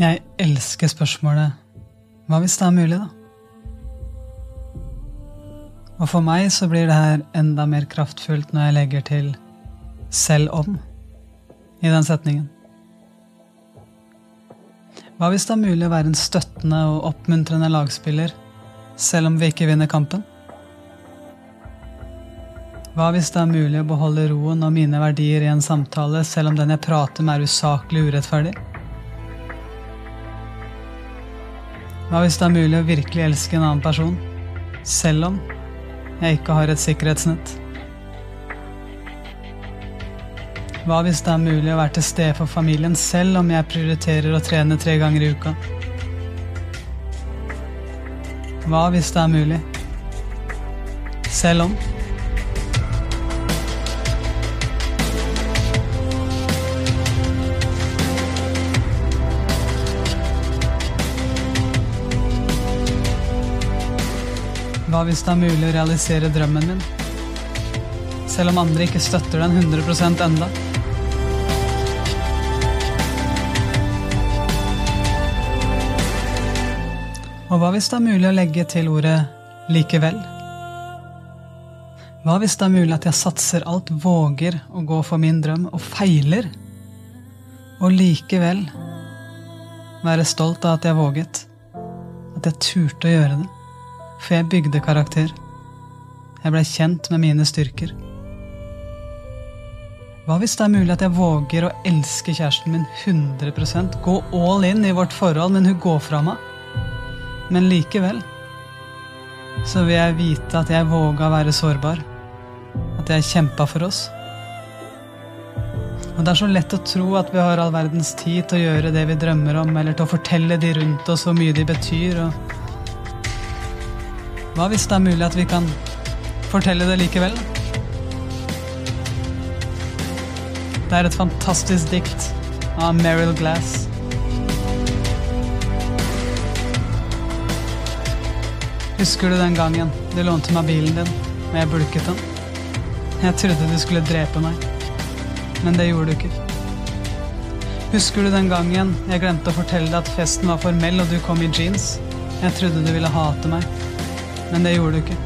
Jeg elsker spørsmålet Hva hvis det er mulig, da? Og for meg så blir det her enda mer kraftfullt når jeg legger til selv om i den setningen. Hva hvis det er mulig å være en støttende og oppmuntrende lagspiller selv om vi ikke vinner kampen? Hva hvis det er mulig å beholde roen og mine verdier i en samtale selv om den jeg prater med er usaklig urettferdig? Hva hvis det er mulig å virkelig elske en annen person, selv om jeg ikke har et sikkerhetsnett? Hva hvis det er mulig å være til stede for familien selv om jeg prioriterer å trene tre ganger i uka? Hva hvis det er mulig? Selv om Hva hvis det er mulig å realisere drømmen min? Selv om andre ikke støtter den 100 enda. Og hva hvis det er mulig å legge til ordet 'likevel'? Hva hvis det er mulig at jeg satser alt, våger å gå for min drøm, og feiler? Og likevel være stolt av at jeg våget. At jeg turte å gjøre det. For jeg bygde karakter. Jeg blei kjent med mine styrker. Hva hvis det er mulig at jeg våger å elske kjæresten min 100% Gå all in i vårt forhold, men hun går fra meg? Men likevel så vil jeg vite at jeg våga å være sårbar. At jeg kjempa for oss. Og det er så lett å tro at vi har all verdens tid til å gjøre det vi drømmer om, eller til å fortelle de rundt oss hvor mye de betyr. og hva hvis det er mulig at vi kan fortelle det likevel? Det er et fantastisk dikt av Meryl Glass. Husker du den gangen du lånte meg bilen din, og jeg bulket den? Jeg trodde du skulle drepe meg, men det gjorde du ikke. Husker du den gangen jeg glemte å fortelle deg at festen var formell, og du kom i jeans? Jeg trodde du ville hate meg, men det gjorde du ikke.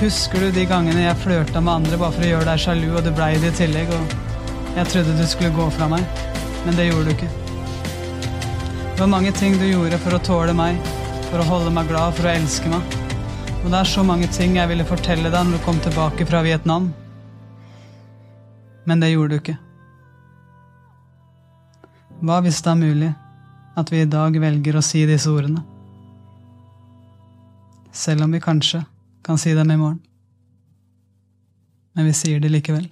Husker du de gangene jeg flørta med andre bare for å gjøre deg sjalu, og du blei det i tillegg, og jeg trodde du skulle gå fra meg, men det gjorde du ikke. Det var mange ting du gjorde for å tåle meg, for å holde meg glad, for å elske meg. Og det er så mange ting jeg ville fortelle deg når du kom tilbake fra Vietnam. Men det gjorde du ikke. Hva hvis det er mulig at vi i dag velger å si disse ordene? Selv om vi kanskje kan si dem i morgen. Men vi sier det likevel.